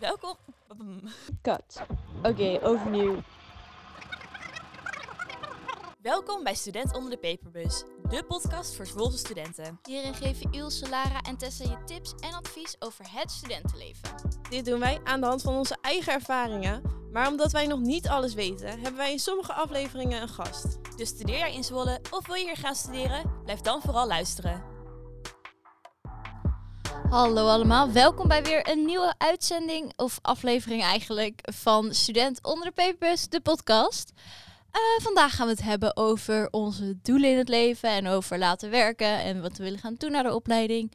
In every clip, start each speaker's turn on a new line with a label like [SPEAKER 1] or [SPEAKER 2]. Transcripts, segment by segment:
[SPEAKER 1] Welkom.
[SPEAKER 2] Cut. Oké, overnieuw.
[SPEAKER 1] Welkom bij Student onder de Paperbus, de podcast voor Zwolse studenten.
[SPEAKER 3] Hierin geven Ilse, Lara en Tessa je tips en advies over het studentenleven.
[SPEAKER 2] Dit doen wij aan de hand van onze eigen ervaringen. Maar omdat wij nog niet alles weten, hebben wij in sommige afleveringen een gast.
[SPEAKER 1] Dus studeer jij in Zwolle of wil je hier gaan studeren? Blijf dan vooral luisteren.
[SPEAKER 3] Hallo allemaal, welkom bij weer een nieuwe uitzending, of aflevering eigenlijk, van Student onder de Paperbus, de podcast. Eh, vandaag gaan we het hebben over onze doelen in het leven en over laten werken en wat we willen gaan doen naar de opleiding.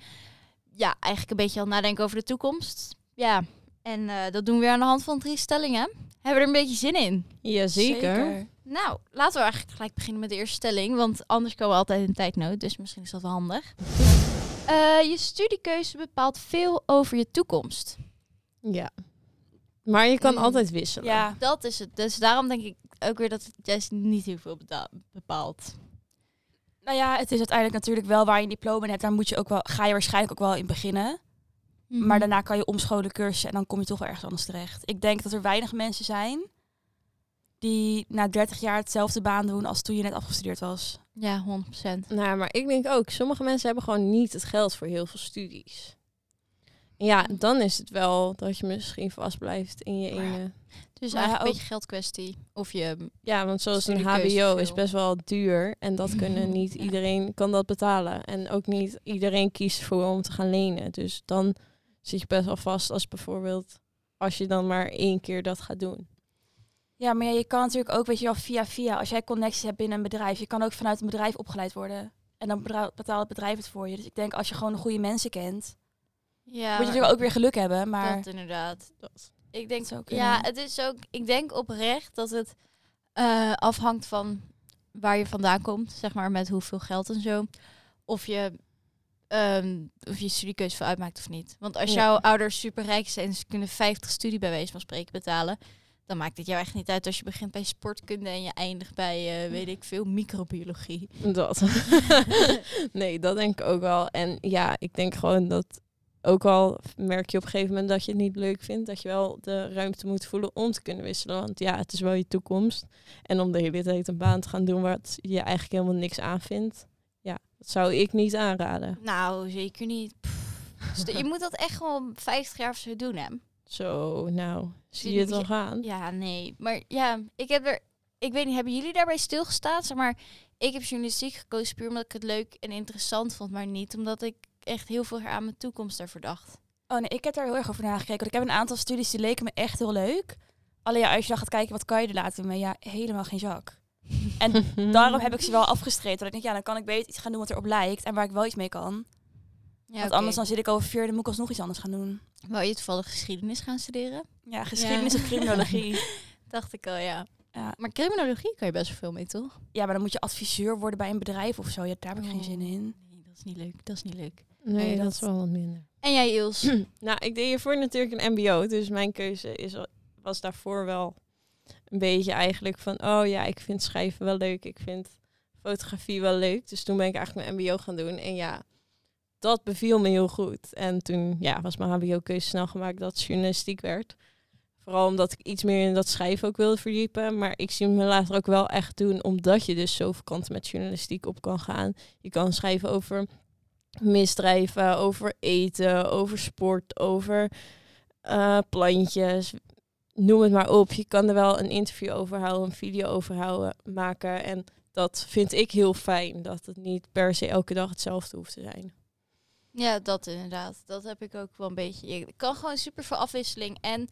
[SPEAKER 3] Ja, eigenlijk een beetje al nadenken over de toekomst. Ja, en eh, dat doen we weer aan de hand van drie stellingen. Hebben we er een beetje zin in?
[SPEAKER 2] Jazeker.
[SPEAKER 3] Nou, laten we eigenlijk gelijk beginnen met de eerste stelling, want anders komen we altijd in tijdnood, dus misschien is dat wel handig. Eh, je studiekeuze bepaalt veel over je toekomst.
[SPEAKER 2] Ja. Maar je kan
[SPEAKER 3] Mm.
[SPEAKER 2] altijd wisselen.
[SPEAKER 1] Ja,
[SPEAKER 3] Dat is het. Dus daarom denk ik ook weer dat het juist niet heel veel bepaalt.
[SPEAKER 1] nou ja, het is uiteindelijk natuurlijk wel waar je een diploma in hebt. Daar moet je ook wel, ga je waarschijnlijk ook wel in beginnen.
[SPEAKER 3] Mhm.
[SPEAKER 1] Maar daarna kan je omscholen cursussen en dan kom je toch wel ergens anders terecht. Ik denk dat er weinig mensen zijn die na 30 jaar hetzelfde baan doen als toen je net afgestudeerd was.
[SPEAKER 3] Ja, 100%.
[SPEAKER 2] Nou, maar ik denk ook, sommige mensen hebben gewoon niet het geld voor heel veel studies. Ja, dan is het wel dat je misschien vast blijft in je
[SPEAKER 1] ja,
[SPEAKER 2] ene.
[SPEAKER 3] Dus
[SPEAKER 1] Maar
[SPEAKER 3] eigenlijk
[SPEAKER 1] ook-
[SPEAKER 3] een beetje geldkwestie. Of je...
[SPEAKER 2] Ja, want zoals een HBO is best wel duur. En dat kunnen niet
[SPEAKER 1] Ja.
[SPEAKER 2] iedereen kan dat betalen. En ook niet iedereen kiest voor om te gaan lenen. Dus dan zit je best wel vast als bijvoorbeeld als je dan maar één keer dat gaat doen.
[SPEAKER 1] Ja, maar ja, je kan natuurlijk ook, weet je wel, via via, als jij connecties hebt binnen een bedrijf, je kan ook vanuit een bedrijf opgeleid worden. En dan betaalt het bedrijf het voor je. Dus ik denk, als je gewoon de goede mensen kent,
[SPEAKER 3] Ja,
[SPEAKER 1] moet je natuurlijk ook weer geluk hebben. Maar
[SPEAKER 3] dat inderdaad.
[SPEAKER 2] Dat.
[SPEAKER 3] Ik denk
[SPEAKER 1] zou
[SPEAKER 3] Ja,
[SPEAKER 1] kunnen.
[SPEAKER 3] het is ook. Ik denk oprecht dat het eh, afhangt van waar je vandaan komt, zeg maar, met hoeveel geld en zo. Of je, ehm, of je studiekeuze voor uitmaakt of niet. Want als
[SPEAKER 2] Ja.
[SPEAKER 3] jouw ouders super rijk zijn en ze kunnen 50 studie bij wijze van spreken betalen, dan maakt het jou echt niet uit als je begint bij sportkunde en je eindigt bij, eh, weet ik veel, microbiologie.
[SPEAKER 2] Dat. nee, dat denk ik ook wel. En ja, ik denk gewoon dat ook al merk je op een gegeven moment dat je het niet leuk vindt, dat je wel de ruimte moet voelen om te kunnen wisselen. Want ja, het is wel je toekomst. En om de hele tijd een baan te gaan doen waar je eigenlijk helemaal niks aan vindt, ja, dat zou ik niet aanraden.
[SPEAKER 3] Nou, zeker niet. Pff. Je moet dat echt gewoon 50 jaar of zo doen, hè?
[SPEAKER 2] Zo, nou, zie je het wel
[SPEAKER 3] je-
[SPEAKER 2] gaan?
[SPEAKER 3] Ja, nee. Maar ja, ik heb er... Ik weet niet, hebben jullie daarbij stilgestaan? Zeg maar, ik heb journalistiek gekozen puur omdat ik het leuk en interessant vond. Maar niet omdat ik echt heel veel aan mijn toekomst ervoor dacht.
[SPEAKER 1] Oh nee, ik heb daar heel erg over nagekeken. Want ik heb een aantal studies die leken me echt heel leuk. Alleen ja, als je dan gaat kijken, wat kan je er later mee? Ja, helemaal geen zak. En daarom heb ik ze wel afgestreept. Want ik denk, ja, dan kan ik beter iets gaan doen wat erop lijkt. En waar ik wel iets mee kan.
[SPEAKER 3] Ja,
[SPEAKER 1] want anders dan zit ik over vier, dan moet ik alsnog iets anders gaan doen.
[SPEAKER 3] Wou je toevallig geschiedenis gaan studeren?
[SPEAKER 1] Ja, geschiedenis
[SPEAKER 3] Ja.
[SPEAKER 1] of criminologie.
[SPEAKER 3] Dacht ik al, ja.
[SPEAKER 1] Ja.
[SPEAKER 3] Maar criminologie kan je best wel veel mee, toch?
[SPEAKER 1] ja, maar dan moet je adviseur worden bij een bedrijf of zo. Ja, daar heb ik geen zin in.
[SPEAKER 3] Nee, dat is niet leuk. Dat is niet leuk.
[SPEAKER 2] Nee,
[SPEAKER 3] Nee,
[SPEAKER 2] dat
[SPEAKER 3] dat-
[SPEAKER 2] is wel wat minder.
[SPEAKER 3] En jij, Ils?
[SPEAKER 2] Nou, ik deed hiervoor natuurlijk een mbo, dus mijn keuze is, was daarvoor wel een beetje eigenlijk van, oh ja, ik vind schrijven wel leuk, ik vind fotografie wel leuk. Dus toen ben ik eigenlijk mijn mbo gaan doen en ja, dat beviel me heel goed. En toen ja, was mijn hbo-keuze snel gemaakt dat journalistiek werd. Vooral omdat ik iets meer in dat schrijven ook wilde verdiepen. Maar ik zie me later ook wel echt doen, omdat je dus zoveel kanten met journalistiek op kan gaan. Je kan schrijven over misdrijven, over eten, over sport, over eh, plantjes. Noem het maar op. Je kan er wel een interview over houden, een video over houden, maken. En dat vind ik heel fijn, dat het niet per se elke dag hetzelfde hoeft te zijn.
[SPEAKER 3] Ja, dat inderdaad. Dat heb ik ook wel een beetje. Ik kan gewoon super veel afwisseling. En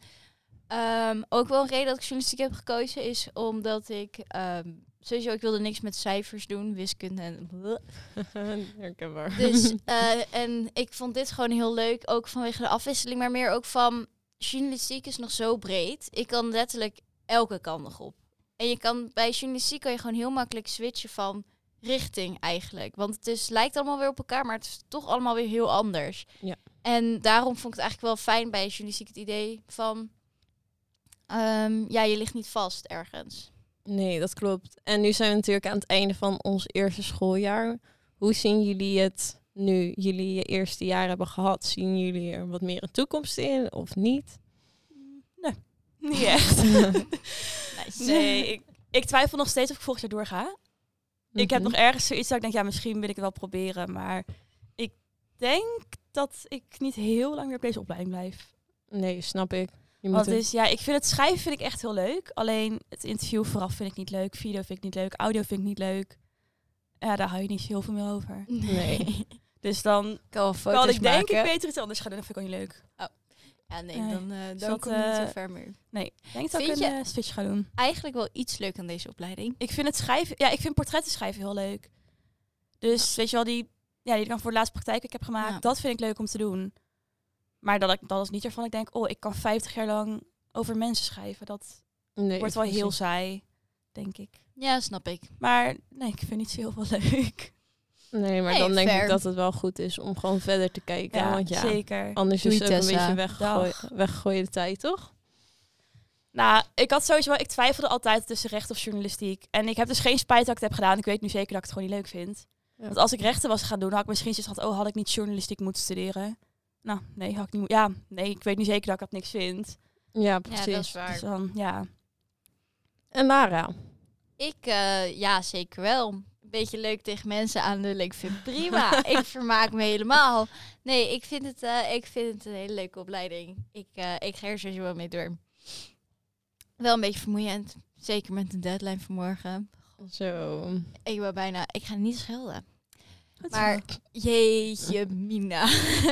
[SPEAKER 3] ehm, ook wel een reden dat ik journalistiek heb gekozen is omdat ik ehm, sowieso ik wilde niks met cijfers doen, wiskunde en
[SPEAKER 2] Herkenbaar.
[SPEAKER 3] dus eh, en ik vond dit gewoon heel leuk, ook vanwege de afwisseling, maar meer ook van journalistiek is nog zo breed. Ik kan letterlijk elke kant nog op. En je kan bij journalistiek kan je gewoon heel makkelijk switchen van richting eigenlijk. Want het is, lijkt allemaal weer op elkaar, maar het is toch allemaal weer heel anders.
[SPEAKER 2] Ja.
[SPEAKER 3] En daarom vond ik het eigenlijk wel fijn bij journalistiek het idee van... ehm, ja, je ligt niet vast ergens.
[SPEAKER 2] Nee, dat klopt. En nu zijn we natuurlijk aan het einde van ons eerste schooljaar. Hoe zien jullie het nu jullie je eerste jaar hebben gehad? Zien jullie er wat meer een toekomst in of niet?
[SPEAKER 1] Niet echt.
[SPEAKER 3] Nice.
[SPEAKER 1] nee, ik, ik twijfel nog steeds of ik volgend jaar doorga. Ik heb
[SPEAKER 2] Mhm.
[SPEAKER 1] nog ergens zoiets dat ik denk, ja, misschien wil ik het wel proberen. Maar ik denk dat ik niet heel lang meer op deze opleiding blijf.
[SPEAKER 2] Nee, snap ik. Je moet
[SPEAKER 1] Want
[SPEAKER 2] het-
[SPEAKER 1] is, ja, ik vind het schrijven vind ik echt heel leuk. Alleen het interview vooraf vind ik niet leuk. Video vind ik niet leuk. Audio vind ik niet leuk. Ja, daar hou je niet heel veel meer over.
[SPEAKER 2] Nee.
[SPEAKER 1] Dus dan
[SPEAKER 3] kan wel
[SPEAKER 1] kan ik denk
[SPEAKER 3] maken.
[SPEAKER 1] ik beter iets anders gaan doen. Dat vind ik ook niet leuk.
[SPEAKER 3] Ja, nee,
[SPEAKER 1] Nee.
[SPEAKER 3] dan, eh
[SPEAKER 1] Dus
[SPEAKER 3] dan
[SPEAKER 1] dat,
[SPEAKER 3] kom je niet
[SPEAKER 1] eh,
[SPEAKER 3] zo ver meer.
[SPEAKER 1] Nee, ik denk dat
[SPEAKER 3] Vind
[SPEAKER 1] ik een
[SPEAKER 3] je-
[SPEAKER 1] eh, switch ga doen.
[SPEAKER 3] Eigenlijk wel iets leuk aan deze opleiding.
[SPEAKER 1] Ik vind het schrijven, ja, ik vind portretten schrijven heel leuk. Dus weet je wel, die, ja, die ik dan voor de laatste praktijk ik heb gemaakt,
[SPEAKER 3] Ja.
[SPEAKER 1] dat vind ik leuk om te doen. Maar dat, ik, dat is niet ervan ik denk, oh, ik kan 50 jaar lang over mensen schrijven. Dat
[SPEAKER 2] nee,
[SPEAKER 1] wordt wel heel saai, denk ik.
[SPEAKER 3] Ja, snap ik.
[SPEAKER 1] Maar nee, ik vind niet zo heel veel leuk.
[SPEAKER 2] Nee, maar
[SPEAKER 3] Nee,
[SPEAKER 2] dan denk
[SPEAKER 3] fair.
[SPEAKER 2] ik dat het wel goed is om gewoon verder te kijken. want ja,
[SPEAKER 1] zeker.
[SPEAKER 2] anders
[SPEAKER 3] Doei,
[SPEAKER 2] is het ook een beetje weggegooid,
[SPEAKER 1] Dag.
[SPEAKER 2] weggegooide tijd, toch?
[SPEAKER 1] Nou, ik had sowieso wel, ik twijfelde altijd tussen recht of journalistiek. En ik heb dus geen spijt dat ik het heb gedaan. Ik weet nu zeker dat ik het gewoon niet leuk vind.
[SPEAKER 2] Ja.
[SPEAKER 1] Want als ik rechten was gaan doen, had ik misschien zoiets gehad, oh, had ik niet journalistiek moeten studeren. Nou, nee, had ik niet. Ja, nee, ik weet nu zeker dat ik dat niks vind.
[SPEAKER 2] Ja,
[SPEAKER 3] Ja,
[SPEAKER 2] precies.
[SPEAKER 3] dat is waar.
[SPEAKER 1] Dus dan, ja.
[SPEAKER 2] En Lara?
[SPEAKER 3] Ik, eh, ja, zeker wel. Beetje leuk tegen mensen aanlullen. Ik vind het prima. ik vermaak me helemaal. Nee, ik vind het, eh, ik vind het een hele leuke opleiding. Ik, eh, ik ga er sowieso wel mee door. Wel een beetje vermoeiend. Zeker met een deadline vanmorgen.
[SPEAKER 2] Zo.
[SPEAKER 3] Ik ben bijna... Ik ga niet schelden. Maar jeetje, Mina.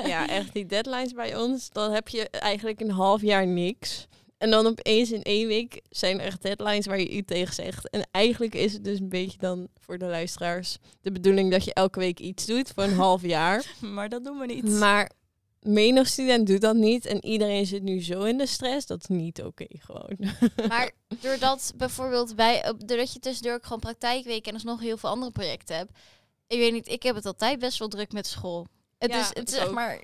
[SPEAKER 2] Ja, echt die deadlines bij ons, dan heb je eigenlijk een half jaar niks. En dan opeens in één week zijn er echt deadlines waar je u tegen zegt. En eigenlijk is het dus een beetje dan voor de luisteraars de bedoeling dat je elke week iets doet voor een half jaar.
[SPEAKER 1] Maar dat doen we niet.
[SPEAKER 2] Maar menig student doet dat niet. En iedereen zit nu zo in de stress. Dat is niet oké gewoon.
[SPEAKER 3] Maar doordat bijvoorbeeld bij, op- doordat je tussendoor ook gewoon praktijkweek en dus nog heel veel andere projecten hebt. Ik weet niet, ik heb het altijd best wel druk met school. Het
[SPEAKER 2] Ja,
[SPEAKER 3] is, het is zeg maar,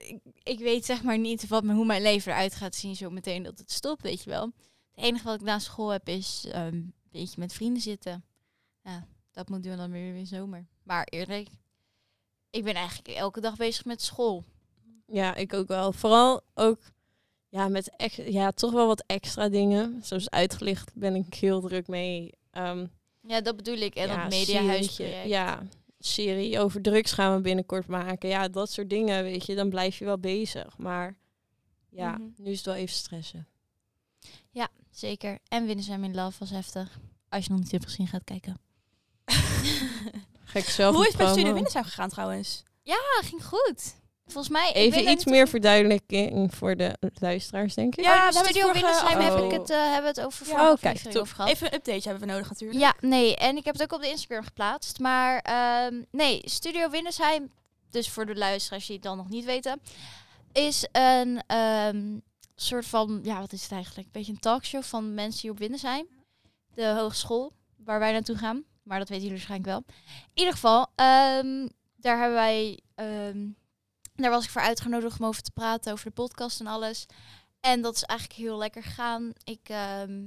[SPEAKER 3] ik, ik weet zeg maar niet wat, hoe mijn leven eruit gaat zien zo meteen dat het stopt, weet je wel. Het enige wat ik na school heb is ehm, een beetje met vrienden zitten. Ja, dat moet doen dan weer in zomer. Maar eerlijk, ik ben eigenlijk elke dag bezig met school.
[SPEAKER 2] Ja, ik ook wel. Vooral ook ja, met ex ja, toch wel wat extra dingen. Zoals uitgelicht ben ik heel druk mee. Ehm,
[SPEAKER 3] Ja, dat bedoel ik. En
[SPEAKER 2] ja,
[SPEAKER 3] dat mediahuisproject.
[SPEAKER 2] Ja, serie over drugs gaan we binnenkort maken. Ja, dat soort dingen, weet je. Dan blijf je wel bezig. Maar ja,
[SPEAKER 3] Mhm.
[SPEAKER 2] nu is het wel even stressen.
[SPEAKER 3] Zeker. En Winnen zijn in Love was heftig. Als je nog niet hebt gezien, gaat kijken.
[SPEAKER 2] Gek zelf
[SPEAKER 1] Hoe is het bij. Studio Windersheim gegaan trouwens?
[SPEAKER 3] Ja, ging goed. Volgens mij...
[SPEAKER 2] Even iets meer verduidelijking voor de luisteraars, denk ik.
[SPEAKER 1] Ja,
[SPEAKER 3] Ja,
[SPEAKER 1] we hebben het
[SPEAKER 3] Winnersheim heb
[SPEAKER 2] Oh.
[SPEAKER 3] ik het, eh, hebben we het over
[SPEAKER 1] Ja,
[SPEAKER 3] vorige
[SPEAKER 2] oh, kijk,
[SPEAKER 3] over gehad.
[SPEAKER 1] Even een update hebben we nodig natuurlijk.
[SPEAKER 3] Ja, nee. En ik heb het ook op de Instagram geplaatst. Maar ehm, nee, Studio Winnersheim, dus voor de luisteraars die het dan nog niet weten, is een ehm, soort van, ja, wat is het eigenlijk? Een beetje een talkshow van mensen hier op Winnersheim. De hogeschool waar wij naartoe gaan. Maar dat weten jullie waarschijnlijk wel. In ieder geval, ehm, daar hebben wij, ehm, daar was ik voor uitgenodigd om over te praten, over de podcast en alles. En dat is eigenlijk heel lekker gegaan. Ik ehm,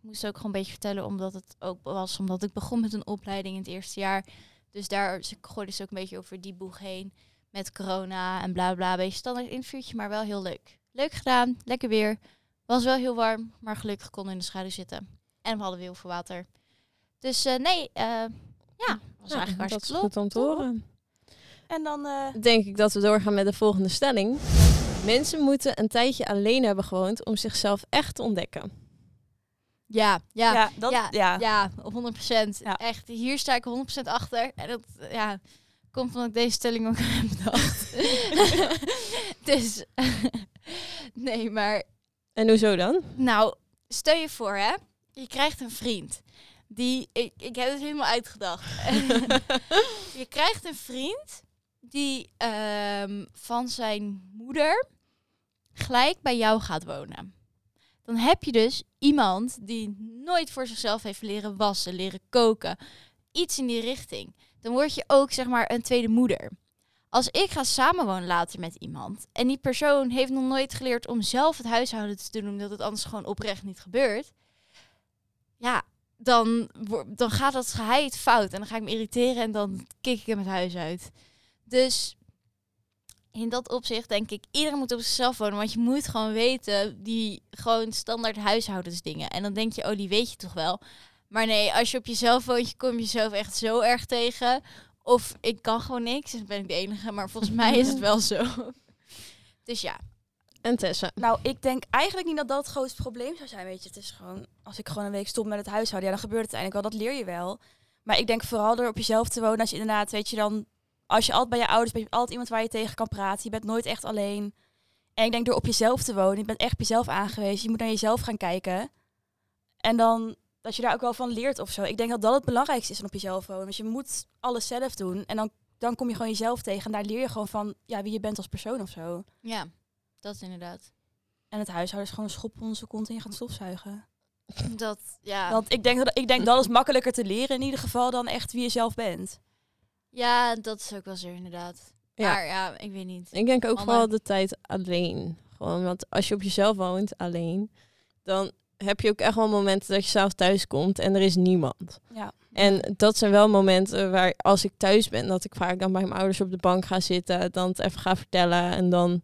[SPEAKER 3] moest ook gewoon een beetje vertellen, omdat het ook was, omdat ik begon met een opleiding in het eerste jaar. Dus daar gooide ze ook een beetje over die boeg heen met corona en bla bla. Beetje standaard interviewtje, maar wel heel leuk. Leuk gedaan, lekker weer. Was wel heel warm, maar gelukkig kon in de schaduw zitten. En we hadden weer heel veel water. Dus eh, nee, eh, ja, was
[SPEAKER 2] Ja,
[SPEAKER 3] eigenlijk
[SPEAKER 2] dat is
[SPEAKER 3] hartstikke
[SPEAKER 2] goed om te horen.
[SPEAKER 1] En dan... eh,
[SPEAKER 2] Denk ik dat we doorgaan met de volgende stelling. Mensen moeten een tijdje alleen hebben gewoond om zichzelf echt te ontdekken.
[SPEAKER 3] Ja, ja,
[SPEAKER 1] ja, dat,
[SPEAKER 3] ja,
[SPEAKER 1] ja.
[SPEAKER 3] ja, op 100%.
[SPEAKER 1] Ja.
[SPEAKER 3] Echt, hier sta ik 100% achter. En dat ja, komt omdat ik deze stelling ook heb bedacht. dus, nee, maar
[SPEAKER 2] En hoezo dan?
[SPEAKER 3] Nou, stel je voor, hè. Je krijgt een vriend. Die, ik, ik heb het helemaal uitgedacht. je krijgt een vriend die ehm, van zijn moeder gelijk bij jou gaat wonen. Dan heb je dus iemand die nooit voor zichzelf heeft leren wassen, leren koken. Iets in die richting. Dan word je ook, zeg maar, een tweede moeder. Als ik ga samenwonen later met iemand en die persoon heeft nog nooit geleerd om zelf het huishouden te doen, omdat het anders gewoon oprecht niet gebeurt, ja, dan, dan gaat dat geheid fout en dan ga ik me irriteren en dan kik ik hem het huis uit. Dus in dat opzicht denk ik, iedereen moet op zichzelf wonen. Want je moet gewoon weten, die gewoon standaard huishoudensdingen. En dan denk je, oh, die weet je toch wel. Maar nee, als je op jezelf woont, je kom jezelf echt zo erg tegen. Of ik kan gewoon niks, dus ben ik de enige. Maar volgens mij is het wel zo. Dus ja,
[SPEAKER 2] En Tessa.
[SPEAKER 1] Nou, ik denk eigenlijk niet dat dat het grootste probleem zou zijn. Weet je, het is gewoon, als ik gewoon een week stop met het huishouden, ja, dan gebeurt het uiteindelijk wel. Dat leer je wel. Maar ik denk vooral door op jezelf te wonen, als je inderdaad, weet je dan, als je altijd bij je ouders bent, je altijd iemand waar je tegen kan praten. Je bent nooit echt alleen. En ik denk door op jezelf te wonen, je bent echt op jezelf aangewezen. Je moet naar jezelf gaan kijken. En dan dat je daar ook wel van leert of zo. Ik denk dat dat het belangrijkste is van op jezelf wonen. Want je moet alles zelf doen. En dan, dan kom je gewoon jezelf tegen. En daar leer je gewoon van ja, wie je bent als persoon of zo.
[SPEAKER 3] ja, dat inderdaad.
[SPEAKER 1] En het huishouden is gewoon een schop zijn kont en je gaat stofzuigen.
[SPEAKER 3] Dat, ja.
[SPEAKER 1] Want ik denk, dat, ik denk dat is makkelijker te leren in ieder geval dan echt wie je zelf bent.
[SPEAKER 3] Ja, dat is ook wel zo inderdaad.
[SPEAKER 2] Ja.
[SPEAKER 3] Maar ja, ik weet niet.
[SPEAKER 2] Ik denk ook vooral de tijd alleen. Gewoon, want als je op jezelf woont, alleen, dan heb je ook echt wel momenten dat je zelf thuis komt en er is niemand.
[SPEAKER 1] Ja.
[SPEAKER 2] En dat zijn wel momenten waar als ik thuis ben, dat ik vaak dan bij mijn ouders op de bank ga zitten, dan het even ga vertellen en dan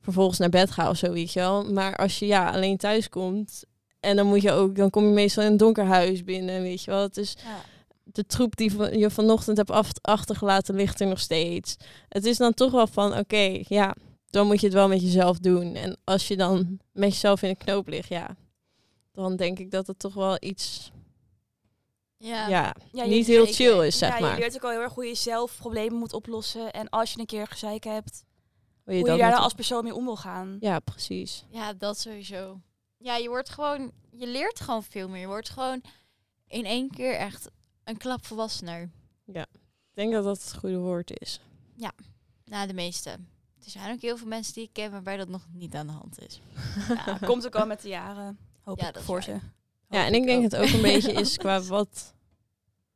[SPEAKER 2] vervolgens naar bed ga of zo, weet je wel. Maar als je ja, alleen thuis komt en dan moet je ook, dan kom je meestal in een donker huis binnen, weet je wel. Het is
[SPEAKER 1] Ja.
[SPEAKER 2] De troep die je vanochtend hebt af- achtergelaten ligt er nog steeds. Het is dan toch wel van, oké, ja, dan moet je het wel met jezelf doen. En als je dan met jezelf in een knoop ligt, ja, dan denk ik dat het toch wel iets,
[SPEAKER 3] Ja,
[SPEAKER 2] ja, niet heel
[SPEAKER 3] zeker.
[SPEAKER 2] chill is, zeg
[SPEAKER 1] ja,
[SPEAKER 2] maar.
[SPEAKER 1] je leert ook al heel erg hoe je zelf problemen moet oplossen. En als je een keer gezeik hebt,
[SPEAKER 2] Hoe
[SPEAKER 1] hoe je
[SPEAKER 2] dat
[SPEAKER 1] daar als persoon mee om wil gaan.
[SPEAKER 2] Ja, precies.
[SPEAKER 3] Ja, dat sowieso. Ja, je wordt gewoon, je leert gewoon veel meer. Je wordt gewoon in één keer echt een klap volwassener.
[SPEAKER 2] Ik denk dat dat het goede woord is.
[SPEAKER 3] Na de meeste. Er zijn ook heel veel mensen die ik ken waarbij dat nog niet aan de hand is.
[SPEAKER 1] Ja, komt ook al met de jaren, hoop
[SPEAKER 3] Ja,
[SPEAKER 1] ik
[SPEAKER 3] dat
[SPEAKER 1] voor ze.
[SPEAKER 2] Ja, en ik denk
[SPEAKER 1] ook.
[SPEAKER 2] het ook een beetje is qua wat,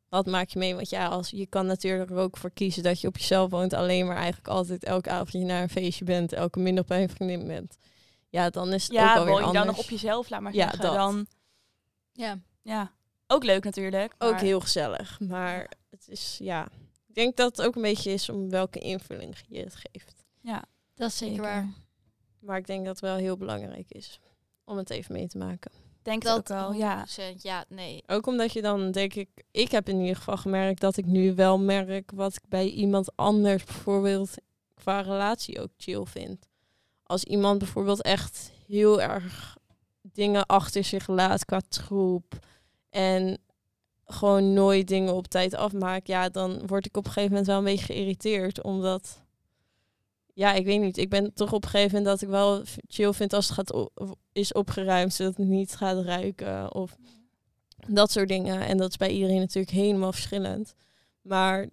[SPEAKER 2] wat maak je mee. Want ja, als, je kan natuurlijk er ook voor kiezen dat je op jezelf woont. Alleen maar eigenlijk altijd elke avond naar een feestje bent. Elke middag bij een vriendin bent. Ja, dan is het ook
[SPEAKER 1] Ja,
[SPEAKER 2] alweer
[SPEAKER 1] woon je
[SPEAKER 2] anders.
[SPEAKER 1] dan nog op jezelf, laat maar
[SPEAKER 2] Ja,
[SPEAKER 1] zeggen.
[SPEAKER 2] dat.
[SPEAKER 1] Dan,
[SPEAKER 3] Ja.
[SPEAKER 1] ja, ook leuk natuurlijk.
[SPEAKER 2] Ook
[SPEAKER 1] maar-
[SPEAKER 2] heel gezellig. Maar het is, ja... Ik denk dat het ook een beetje is om welke invulling je het geeft.
[SPEAKER 1] Ja,
[SPEAKER 3] Dat is zeker,
[SPEAKER 1] Zeker.
[SPEAKER 3] waar.
[SPEAKER 2] Maar ik denk dat het wel heel belangrijk is om het even mee te maken.
[SPEAKER 1] denk
[SPEAKER 3] Dat
[SPEAKER 1] dat ook wel, ja.
[SPEAKER 3] 100%. Ja, nee.
[SPEAKER 2] Ook omdat je dan, denk ik... Ik heb in ieder geval gemerkt dat ik nu wel merk... wat ik bij iemand anders bijvoorbeeld qua relatie ook chill vind. Als iemand bijvoorbeeld echt heel erg dingen achter zich laat qua troep... en gewoon nooit dingen op tijd afmaakt... ja, dan word ik op een gegeven moment wel een beetje geïrriteerd. Omdat... Ja, ik weet niet. Ik ben toch op een gegeven moment dat ik wel chill vind als het gaat is opgeruimd, zodat het niet gaat ruiken. Of dat soort dingen. En dat is bij iedereen natuurlijk helemaal verschillend. Maar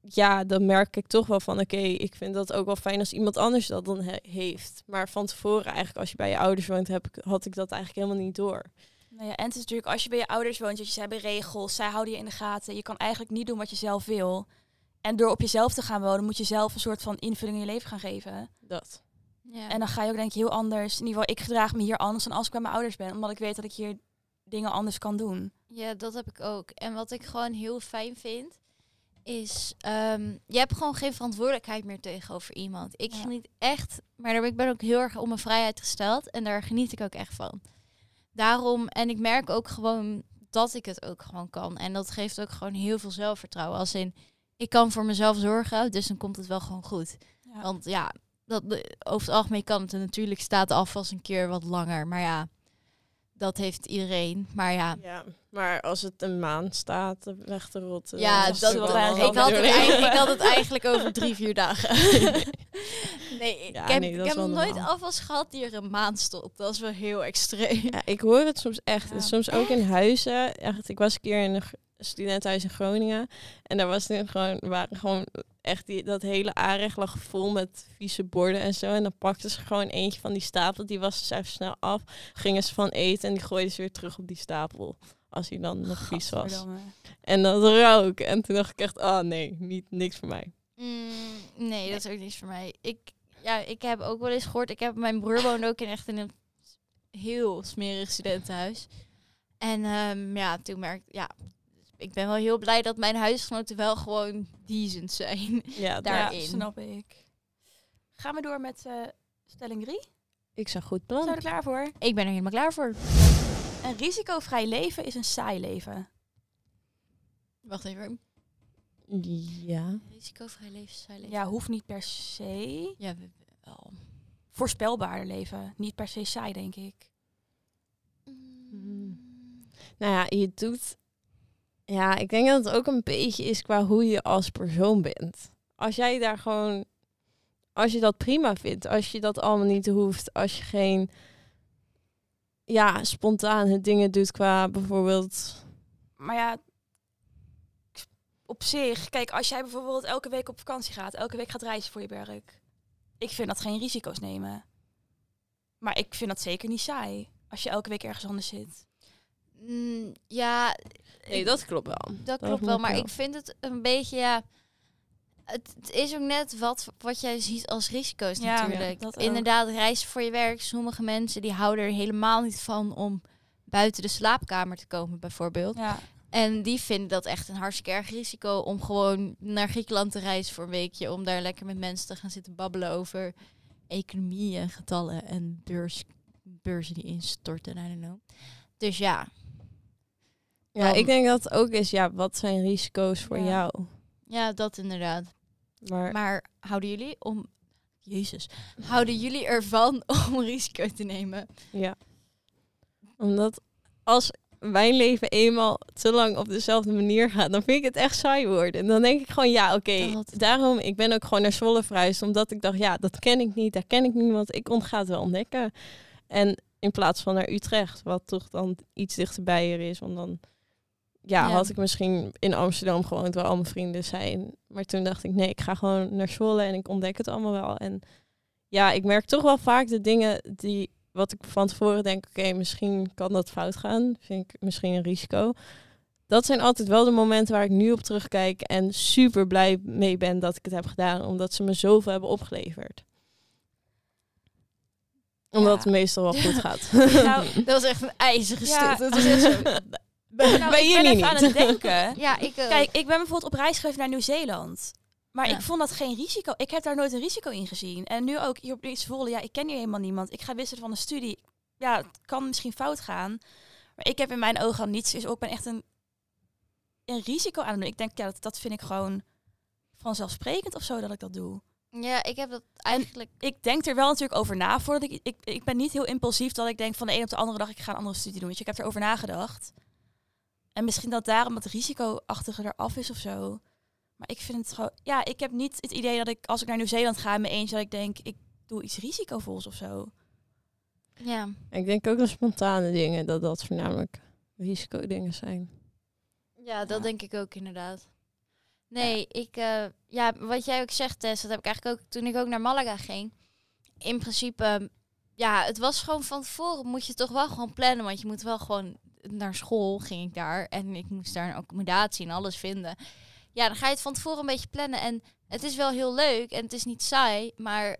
[SPEAKER 2] ja, dan merk ik toch wel van, oké, ik vind dat ook wel fijn als iemand anders dat dan he- heeft. Maar van tevoren eigenlijk, als je bij je ouders woont, heb ik, had ik dat eigenlijk helemaal niet door.
[SPEAKER 1] Nou ja, en het is natuurlijk, als je bij je ouders woont, je, ze hebben regels, zij houden je in de gaten. Je kan eigenlijk niet doen wat je zelf wil. En door op jezelf te gaan wonen, moet je zelf een soort van invulling in je leven gaan geven.
[SPEAKER 2] Dat.
[SPEAKER 3] Ja.
[SPEAKER 1] En dan ga je ook denk ik heel anders. In ieder geval, ik gedraag me hier anders dan als ik bij mijn ouders ben. Omdat ik weet dat ik hier dingen anders kan doen.
[SPEAKER 3] Ja, dat heb ik ook. En wat ik gewoon heel fijn vind, is ehm, je hebt gewoon geen verantwoordelijkheid meer tegenover iemand. Ik
[SPEAKER 1] Ja.
[SPEAKER 3] geniet echt, maar ik ben ook heel erg op mijn vrijheid gesteld en daar geniet ik ook echt van. Daarom, en ik merk ook gewoon dat ik het ook gewoon kan. En dat geeft ook gewoon heel veel zelfvertrouwen. Als in, ik kan voor mezelf zorgen, dus dan komt het wel gewoon goed.
[SPEAKER 1] Ja.
[SPEAKER 3] Want ja, dat, over het algemeen kan het. En natuurlijk staat afwas een keer wat langer. Maar ja, dat heeft iedereen. Maar ja,
[SPEAKER 2] Ja, maar als het een maand staat weg te rotten.
[SPEAKER 3] Ja, dat,
[SPEAKER 1] wel
[SPEAKER 2] wel
[SPEAKER 3] ik, had het ik had het eigenlijk over drie, vier dagen. nee, ik
[SPEAKER 2] Ja,
[SPEAKER 3] heb,
[SPEAKER 2] nee,
[SPEAKER 3] ik heb nog nooit afwas gehad die er een maand stond. Dat is wel heel extreem.
[SPEAKER 2] Ja, ik hoor het soms echt.
[SPEAKER 1] Ja.
[SPEAKER 2] Soms ook in huizen. Echt, ik was een keer in een studentenhuis in Groningen. En daar was het gewoon, waren gewoon echt die, dat hele aanrecht lag vol met vieze borden en zo. En dan pakten ze gewoon eentje van die stapel. Die was ze even snel af. Gingen ze van eten en die gooiden ze weer terug op die stapel. Als hij dan nog vies was. En dat rook. En toen dacht ik echt, oh nee, niet, niks voor mij.
[SPEAKER 3] Mm, nee, dat is ook niks voor mij. Ik, ja, ik heb ook wel eens gehoord. Ik heb mijn broer woonde ook in echt in een heel smerig studentenhuis. En ehm, ja, toen merkte ja, ik ben wel heel blij dat mijn huisgenoten wel gewoon decent zijn.
[SPEAKER 2] Ja,
[SPEAKER 3] Daarin.
[SPEAKER 1] Ja, snap ik. Gaan we door met eh, stelling 3?
[SPEAKER 2] Ik zag goed
[SPEAKER 1] Zijn we
[SPEAKER 2] plan.
[SPEAKER 1] er klaar voor?
[SPEAKER 3] Ik ben er helemaal klaar voor.
[SPEAKER 1] Een risicovrij leven is een saai leven.
[SPEAKER 3] Wacht even.
[SPEAKER 2] Ja.
[SPEAKER 3] Risicovrij leven,
[SPEAKER 1] Ja, hoeft niet per se.
[SPEAKER 3] Ja, we- we- wel.
[SPEAKER 1] Voorspelbaarder leven. Niet per se saai, denk ik.
[SPEAKER 2] Nou ja, je doet... Ja, ik denk dat het ook een beetje is qua hoe je als persoon bent. Als jij daar gewoon... Als je dat prima vindt, als je dat allemaal niet hoeft, als je geen... Ja, spontane dingen doet qua bijvoorbeeld...
[SPEAKER 1] Maar ja, op zich, kijk, als jij bijvoorbeeld elke week op vakantie gaat, elke week gaat reizen voor je werk. Ik vind dat geen risico's nemen. Maar ik vind dat zeker niet saai. Als je elke week ergens anders zit.
[SPEAKER 3] Mm, ja,
[SPEAKER 2] Nee,
[SPEAKER 3] ik-
[SPEAKER 2] dat klopt wel.
[SPEAKER 3] dat klopt wel. Maar
[SPEAKER 2] wel.
[SPEAKER 3] ik vind het een beetje, ja... Het, het is ook net wat, wat jij ziet als risico's
[SPEAKER 1] Ja,
[SPEAKER 3] natuurlijk. Inderdaad, reizen voor je werk. Sommige mensen die houden er helemaal niet van om buiten de slaapkamer te komen bijvoorbeeld.
[SPEAKER 1] Ja,
[SPEAKER 3] En die vinden dat echt een hartstikke erg risico om gewoon naar Griekenland te reizen voor een weekje. Om daar lekker met mensen te gaan zitten babbelen over economie en getallen en beurs, beurzen die instorten. I don't know. Dus ja,
[SPEAKER 2] Ja, ik denk dat het ook is, ja, wat zijn risico's voor
[SPEAKER 1] Ja.
[SPEAKER 2] jou?
[SPEAKER 3] ja, dat inderdaad.
[SPEAKER 2] Maar
[SPEAKER 3] Maar houden jullie om... Jezus. Houden jullie ervan om risico te nemen?
[SPEAKER 2] ja, omdat als mijn leven eenmaal te lang op dezelfde manier gaat, dan vind ik het echt saai worden. En dan denk ik gewoon, ja, oké,
[SPEAKER 3] Dat-
[SPEAKER 2] daarom, ik ben ook gewoon naar Zwolle verhuisd, omdat ik dacht, ja, dat ken ik niet, daar ken ik niemand, ik ga het wel ontdekken. En in plaats van naar Utrecht, wat toch dan iets dichterbij er is, want dan ja,
[SPEAKER 3] Ja.
[SPEAKER 2] had ik misschien in Amsterdam gewoond waar al mijn vrienden zijn. Maar toen dacht ik, nee, ik ga gewoon naar Zwolle en ik ontdek het allemaal wel. En ja, ik merk toch wel vaak de dingen die, wat ik van tevoren denk, oké, misschien kan dat fout gaan. Vind ik misschien een risico. Dat zijn altijd wel de momenten waar ik nu op terugkijk en super blij mee ben dat ik het heb gedaan, omdat ze me zoveel hebben opgeleverd. Omdat
[SPEAKER 1] Ja.
[SPEAKER 2] het meestal wel goed gaat.
[SPEAKER 1] Nou,
[SPEAKER 3] Dat was echt een ijzige
[SPEAKER 1] Ja.
[SPEAKER 3] stuk. Dat was echt zo.
[SPEAKER 1] nou,
[SPEAKER 2] Bij
[SPEAKER 1] ik ben
[SPEAKER 2] jullie
[SPEAKER 1] even aan
[SPEAKER 2] niet.
[SPEAKER 1] het denken.
[SPEAKER 3] Ja, ik ook.
[SPEAKER 1] Kijk, ik ben bijvoorbeeld op reis geweest naar Nieuw-Zeeland. Maar
[SPEAKER 3] Ja.
[SPEAKER 1] ik vond dat geen risico. Ik heb daar nooit een risico in gezien. En nu ook hier op Zwolle, ja, ik ken hier helemaal niemand. Ik ga wisselen van een studie. Ja, het kan misschien fout gaan. Maar ik heb in mijn ogen al niets. Dus ook ben echt een, een risico aan het doen. Ik denk, ja, dat, dat vind ik gewoon vanzelfsprekend of zo dat ik dat doe.
[SPEAKER 3] Ja, ik heb dat eigenlijk...
[SPEAKER 1] Ik denk er wel natuurlijk over na voordat ik, ik... Ik ben niet heel impulsief dat ik denk van de een op de andere dag... ik ga een andere studie doen. Weet je, ik heb erover nagedacht. En misschien dat daarom het risicoachtige eraf is of zo. Maar ik vind het gewoon... Ja, ik heb niet het idee dat ik als ik naar Nieuw-Zeeland ga... in mijn eentje dat ik denk, ik doe iets risicovols of zo.
[SPEAKER 3] Ja.
[SPEAKER 2] ik denk ook de spontane dingen, dat dat voornamelijk risicodingen zijn.
[SPEAKER 3] Ja, dat
[SPEAKER 1] Ja.
[SPEAKER 3] denk ik ook inderdaad. Nee, ik, eh, ja, wat jij ook zegt, Tess, dat heb ik eigenlijk ook toen ik ook naar Malaga ging. In principe, ja, het was gewoon van tevoren moet je toch wel gewoon plannen, want je moet wel gewoon naar school ging ik daar en ik moest daar een accommodatie en alles vinden. Ja, dan ga je het van tevoren een beetje plannen en het is wel heel leuk en het is niet saai, maar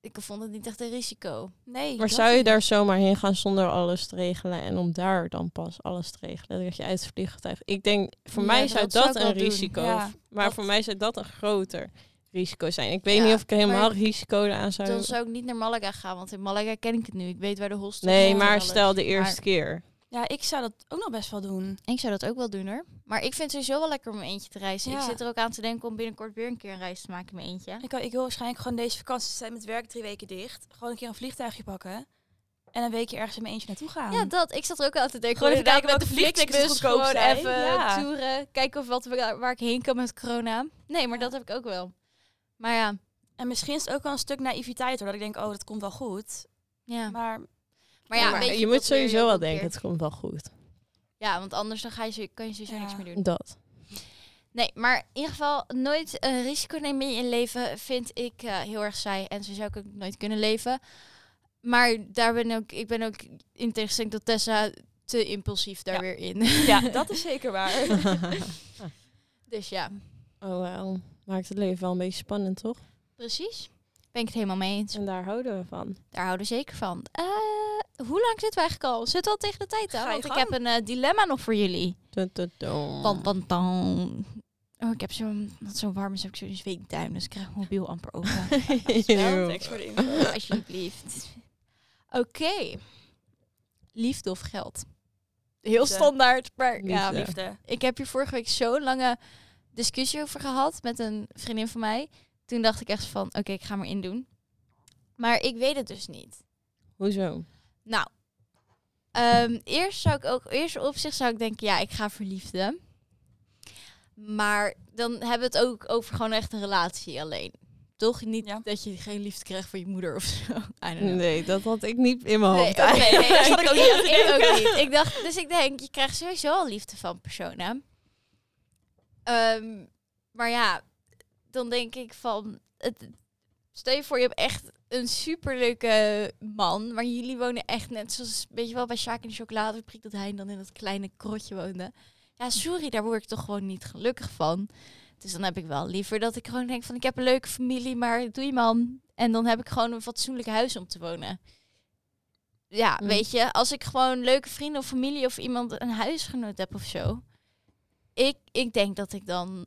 [SPEAKER 3] ik vond het niet echt een risico.
[SPEAKER 1] Nee.
[SPEAKER 2] Maar zou je
[SPEAKER 1] niet.
[SPEAKER 2] daar zomaar heen gaan zonder alles te regelen en om daar dan pas alles te regelen? Dat je uit het vliegtuig. Ik denk, voor
[SPEAKER 3] Ja,
[SPEAKER 2] mij zou dat een risico.
[SPEAKER 1] Ja,
[SPEAKER 2] maar
[SPEAKER 1] dat-
[SPEAKER 2] voor mij zou dat een groter risico zijn. Ik weet
[SPEAKER 3] Ja,
[SPEAKER 2] niet of ik helemaal
[SPEAKER 3] maar
[SPEAKER 2] risico aan zou.
[SPEAKER 3] Dan zou ik niet naar Malaga gaan, want in Malaga ken ik het nu. Ik weet waar de hostels
[SPEAKER 2] Nee, maar stel de eerste
[SPEAKER 3] Maar-
[SPEAKER 2] keer.
[SPEAKER 1] Ja, ik zou dat ook nog best wel doen.
[SPEAKER 3] Ik zou dat ook wel doen hoor. Maar ik vind het sowieso wel lekker om eentje te reizen.
[SPEAKER 1] Ja.
[SPEAKER 3] Ik zit er ook aan te denken om binnenkort weer een keer een reis te maken in mijn eentje.
[SPEAKER 1] Ik, ik wil waarschijnlijk gewoon deze vakantie zijn met werk drie weken dicht. Gewoon een keer een vliegtuigje pakken. En een weekje ergens in mijn eentje naartoe gaan.
[SPEAKER 3] Ja, dat. Ik zat er ook aan te denken.
[SPEAKER 1] Gewoon even kijken
[SPEAKER 3] met
[SPEAKER 1] welke vliegtickets goedkoop
[SPEAKER 3] gewoon
[SPEAKER 1] zijn.
[SPEAKER 3] even
[SPEAKER 1] Ja.
[SPEAKER 3] toeren. Kijken of wat we, waar ik heen kan met corona. Nee, maar
[SPEAKER 1] Ja.
[SPEAKER 3] dat heb ik ook wel. Maar ja,
[SPEAKER 1] En misschien is het ook wel een stuk naïviteit hoor. Dat ik denk, oh, dat komt wel goed.
[SPEAKER 3] ja.
[SPEAKER 1] Maar
[SPEAKER 3] Maar ja,
[SPEAKER 2] Maar je, moet sowieso wel denken, het komt wel goed.
[SPEAKER 3] Ja, want anders dan ga je, kan je sowieso
[SPEAKER 1] Ja.
[SPEAKER 3] niks meer doen.
[SPEAKER 2] Dat.
[SPEAKER 3] Nee, maar in ieder geval nooit een risico nemen in je leven vind ik eh, heel erg saai. En zo zou ik ook nooit kunnen leven. Maar daar ben ook, ik ben ook in tegenstelling tot Tessa te impulsief daar
[SPEAKER 1] Ja.
[SPEAKER 3] weer in.
[SPEAKER 1] ja, dat is zeker waar.
[SPEAKER 3] dus ja,
[SPEAKER 2] oh wel. Maakt het leven wel een beetje spannend, toch?
[SPEAKER 3] precies. Ben ik het helemaal mee eens.
[SPEAKER 2] En daar houden we van.
[SPEAKER 3] Daar houden we zeker van. Eh, hoe lang zitten we eigenlijk al? Zitten we al tegen de tijd aan? Want ik heb een eh, dilemma nog voor jullie.
[SPEAKER 2] Dun, dun, dun.
[SPEAKER 3] Tan, tan, tan. Oh, ik heb zo'n zo'n warme, heb ik zo'n zweetduim, dus ik krijg mijn mobiel amper open.
[SPEAKER 2] Eeuw.
[SPEAKER 1] Thanks voor de info.
[SPEAKER 3] Alsjeblieft. Oké. Liefde of geld? Heel
[SPEAKER 1] Liefde.
[SPEAKER 3] standaard, maar ja,
[SPEAKER 2] Liefde.
[SPEAKER 1] Liefde.
[SPEAKER 3] ik heb hier vorige week zo'n lange discussie over gehad met een vriendin van mij. Toen dacht ik echt van, oké, ik ga maar indoen. Maar ik weet het dus niet.
[SPEAKER 2] Hoezo?
[SPEAKER 3] Nou, ehm, eerst zou ik ook, eerst op zich zou ik denken, ja, ik ga voor liefde. Maar dan hebben we het ook over gewoon echt een relatie alleen. Toch niet
[SPEAKER 1] Ja.
[SPEAKER 3] dat je geen liefde krijgt van je moeder of zo.
[SPEAKER 2] Nee, dat had ik niet in mijn
[SPEAKER 3] Nee,
[SPEAKER 2] hoofd.
[SPEAKER 3] nee,
[SPEAKER 2] eigenlijk.
[SPEAKER 3] daar
[SPEAKER 1] zat ik ook niet
[SPEAKER 3] ik ook
[SPEAKER 1] denken.
[SPEAKER 3] niet. Ik dacht, dus ik denk, je krijgt sowieso al liefde van personen. Ehm, maar ja, dan denk ik van, het, stel je voor je hebt echt een superleuke man, maar jullie wonen echt net zoals, weet je wel, bij Sjaak in de chocoladefabriek, dat hij dan in dat kleine krotje woonde. Ja, sorry, daar word ik toch gewoon niet gelukkig van. Dus dan heb ik wel liever dat ik gewoon denk van, ik heb een leuke familie, maar doe je man. En dan heb ik gewoon een fatsoenlijk huis om te wonen. Ja,
[SPEAKER 2] Mm.
[SPEAKER 3] weet je, als ik gewoon leuke vrienden of familie of iemand een huisgenoot heb of zo. Ik, ik denk dat ik dan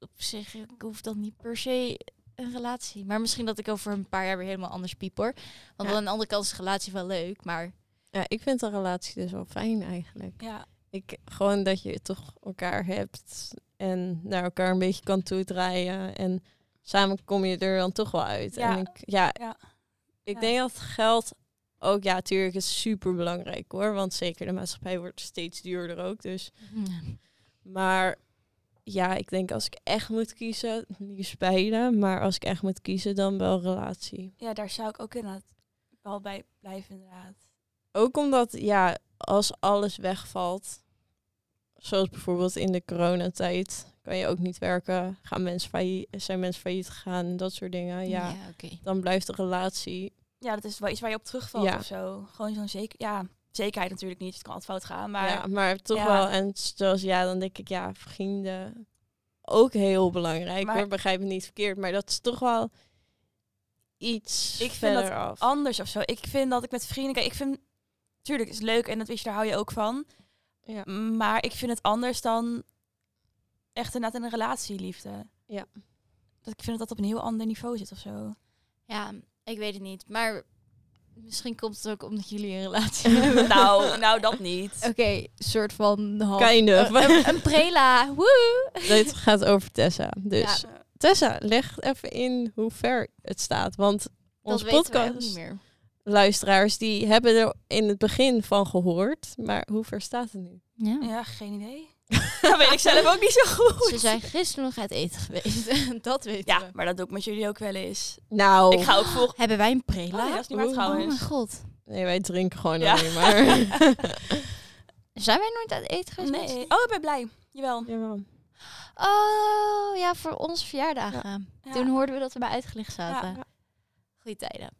[SPEAKER 3] op zich, ik hoef dan niet per se een relatie. Maar misschien dat ik over een paar jaar weer helemaal anders piep hoor. Want
[SPEAKER 2] Ja.
[SPEAKER 3] aan de andere kant is een relatie wel leuk, maar
[SPEAKER 2] Ja, ik vind een relatie dus wel fijn eigenlijk.
[SPEAKER 1] Ja.
[SPEAKER 2] Ik, gewoon dat je toch elkaar hebt en naar elkaar een beetje kan toedraaien. En samen kom je er dan toch wel uit.
[SPEAKER 1] Ja.
[SPEAKER 2] En ik, ja,
[SPEAKER 1] Ja.
[SPEAKER 2] ik
[SPEAKER 1] Ja.
[SPEAKER 2] denk dat geld ook, ja, natuurlijk is super belangrijk hoor. Want zeker de maatschappij wordt steeds duurder ook. Dus. Maar ja, ik denk als ik echt moet kiezen, niet spelen. Maar als ik echt moet kiezen, dan wel relatie.
[SPEAKER 1] ja, daar zou ik ook inderdaad wel bij blijven inderdaad.
[SPEAKER 2] Ook omdat, ja, als alles wegvalt, zoals bijvoorbeeld in de coronatijd, kan je ook niet werken, gaan mensen failliet, zijn mensen failliet gegaan, dat soort dingen. Ja,
[SPEAKER 3] oké.
[SPEAKER 2] dan blijft de relatie.
[SPEAKER 1] Ja, dat is wel iets waar je op terugvalt
[SPEAKER 2] Ja.
[SPEAKER 1] of zo. Gewoon zo'n zeker, ja, zekerheid natuurlijk niet. Het kan altijd fout gaan, maar
[SPEAKER 2] ja, maar toch
[SPEAKER 1] ja.
[SPEAKER 2] wel. En zoals ja, dan denk ik, ja, vrienden ook heel belangrijk.
[SPEAKER 1] Maar-
[SPEAKER 2] begrijp me niet verkeerd, maar dat is toch wel iets
[SPEAKER 1] Ik vind dat
[SPEAKER 2] verder af.
[SPEAKER 1] anders of zo. Ik vind dat ik met vrienden, kijk, ik vind, tuurlijk is leuk en dat weet je, daar hou je ook van.
[SPEAKER 2] Ja.
[SPEAKER 1] Maar ik vind het anders dan echt inderdaad in een relatieliefde.
[SPEAKER 2] Ja.
[SPEAKER 1] Dat ik vind dat dat op een heel ander niveau zit of zo.
[SPEAKER 3] Ja, ik weet het niet. Maar misschien komt het ook omdat jullie een relatie hebben.
[SPEAKER 1] nou, nou dat niet.
[SPEAKER 3] Oké, soort van half.
[SPEAKER 2] Kind of.
[SPEAKER 3] Een, een, een prela. Woe!
[SPEAKER 2] Dit gaat over Tessa. Dus
[SPEAKER 3] Ja.
[SPEAKER 2] Tessa, leg even in hoe ver het staat. Want
[SPEAKER 3] Dat
[SPEAKER 2] onze podcast
[SPEAKER 3] meer.
[SPEAKER 2] luisteraars die hebben er in het begin van gehoord. Maar hoe ver staat het nu?
[SPEAKER 3] Ja.
[SPEAKER 1] Ja, geen idee. dat weet ik zelf ook niet zo goed.
[SPEAKER 3] Ze zijn gisteren nog uit eten geweest. dat weten
[SPEAKER 1] Ja,
[SPEAKER 3] we.
[SPEAKER 1] maar dat doe ik met jullie ook wel eens.
[SPEAKER 2] Nou,
[SPEAKER 1] Ik ga ook volgen.
[SPEAKER 3] Hebben wij een
[SPEAKER 1] Oh,
[SPEAKER 3] prela?
[SPEAKER 1] nee, dat is niet.
[SPEAKER 3] Oh
[SPEAKER 1] trouwens.
[SPEAKER 3] mijn god.
[SPEAKER 2] nee, wij drinken gewoon
[SPEAKER 1] Ja.
[SPEAKER 2] alleen maar.
[SPEAKER 3] Zijn wij nooit uit eten geweest?
[SPEAKER 1] Nee. Oh, ik ben blij. Jawel.
[SPEAKER 2] Jawel.
[SPEAKER 3] Oh, ja, voor onze verjaardagen.
[SPEAKER 1] Ja.
[SPEAKER 3] Toen hoorden we dat we bij uitgelicht zaten.
[SPEAKER 1] Ja.
[SPEAKER 3] Goeie tijden.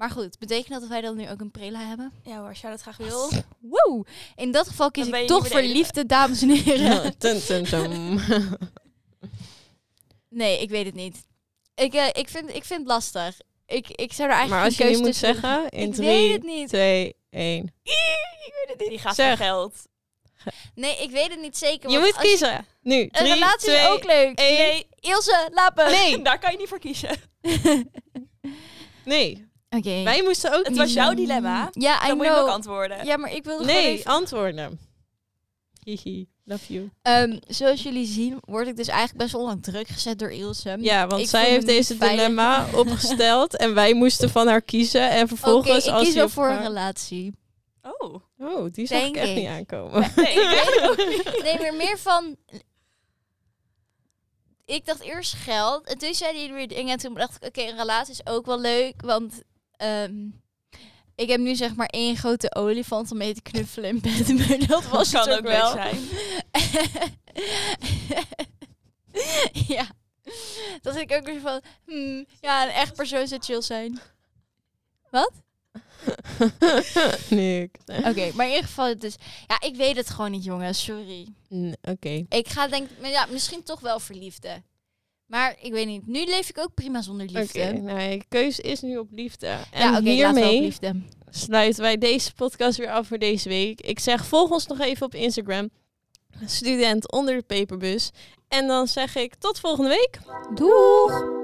[SPEAKER 3] Maar goed, betekent dat wij dan nu ook een prela hebben?
[SPEAKER 1] Ja hoor, als jij dat graag wil.
[SPEAKER 3] Woe! In dat geval kies ik
[SPEAKER 1] je
[SPEAKER 3] toch voor liefde, dames en heren.
[SPEAKER 2] Tum, tum, tum.
[SPEAKER 3] nee, ik weet het niet. Ik, eh, ik, vind, ik vind het lastig. Ik, ik zou er eigenlijk
[SPEAKER 2] maar als je nu moet zeggen, in
[SPEAKER 3] ik weet het
[SPEAKER 2] 3,
[SPEAKER 3] niet.
[SPEAKER 2] 2, 1.
[SPEAKER 3] Ik weet het niet.
[SPEAKER 1] Die gaat
[SPEAKER 2] Zeg.
[SPEAKER 1] voor geld.
[SPEAKER 3] Nee, ik weet het niet zeker.
[SPEAKER 2] Je moet kiezen. Nu,
[SPEAKER 3] Een
[SPEAKER 2] 3,
[SPEAKER 3] relatie
[SPEAKER 2] 2,
[SPEAKER 3] is ook leuk.
[SPEAKER 1] Nee,
[SPEAKER 3] Ilse, lapen.
[SPEAKER 1] nee, daar kan je niet voor kiezen.
[SPEAKER 2] Nee,
[SPEAKER 3] Oké.
[SPEAKER 2] wij moesten ook
[SPEAKER 1] Het was jouw dilemma.
[SPEAKER 3] Ja, I
[SPEAKER 1] Dan moet je ook antwoorden.
[SPEAKER 3] Ja, maar ik wilde gewoon
[SPEAKER 2] Nee,
[SPEAKER 3] even...
[SPEAKER 2] antwoorden. Hihi, love you.
[SPEAKER 3] Ehm, zoals jullie zien, word ik dus eigenlijk best wel lang druk gezet door Ilse.
[SPEAKER 2] Ja, want
[SPEAKER 3] Ik
[SPEAKER 2] zij heeft deze
[SPEAKER 3] veilig.
[SPEAKER 2] dilemma opgesteld en wij moesten van haar kiezen. En
[SPEAKER 3] Oké,
[SPEAKER 2] vervolgens
[SPEAKER 3] ik
[SPEAKER 2] als
[SPEAKER 3] kies
[SPEAKER 2] je
[SPEAKER 3] voor een relatie.
[SPEAKER 1] Oh.
[SPEAKER 2] Oh, die zag ik echt
[SPEAKER 3] ik.
[SPEAKER 2] niet aankomen.
[SPEAKER 1] Nee, ik.
[SPEAKER 3] Nee, maar meer van... Ik dacht eerst geld. En toen zeiden jullie weer dingen. En toen dacht ik, oké, een relatie is ook wel leuk. Want ehm, ik heb nu zeg maar één grote olifant om mee te knuffelen in bed. Maar dat was
[SPEAKER 1] kan
[SPEAKER 3] het ook
[SPEAKER 1] ook
[SPEAKER 3] wel.
[SPEAKER 1] zijn.
[SPEAKER 3] ja. Dat ik ook weer van... hmm, ja, een echt persoon zou chill zijn. Wat?
[SPEAKER 2] nee,
[SPEAKER 3] Oké, maar in ieder geval, dus, ja, ik weet het gewoon niet, jongens. Sorry.
[SPEAKER 2] Mm, Oké.
[SPEAKER 3] Ik ga denk, maar ja, misschien toch wel voor liefde. Maar ik weet niet. Nu leef ik ook prima zonder
[SPEAKER 2] Oké,
[SPEAKER 3] liefde.
[SPEAKER 2] nou, je keuze is nu op liefde. En
[SPEAKER 3] ja, oké, we op
[SPEAKER 2] hiermee
[SPEAKER 3] liefde.
[SPEAKER 2] sluiten wij deze podcast weer af voor deze week. Ik zeg, volg ons nog even op Instagram. student onder de peperbus. En dan zeg ik tot volgende week.
[SPEAKER 3] Doeg!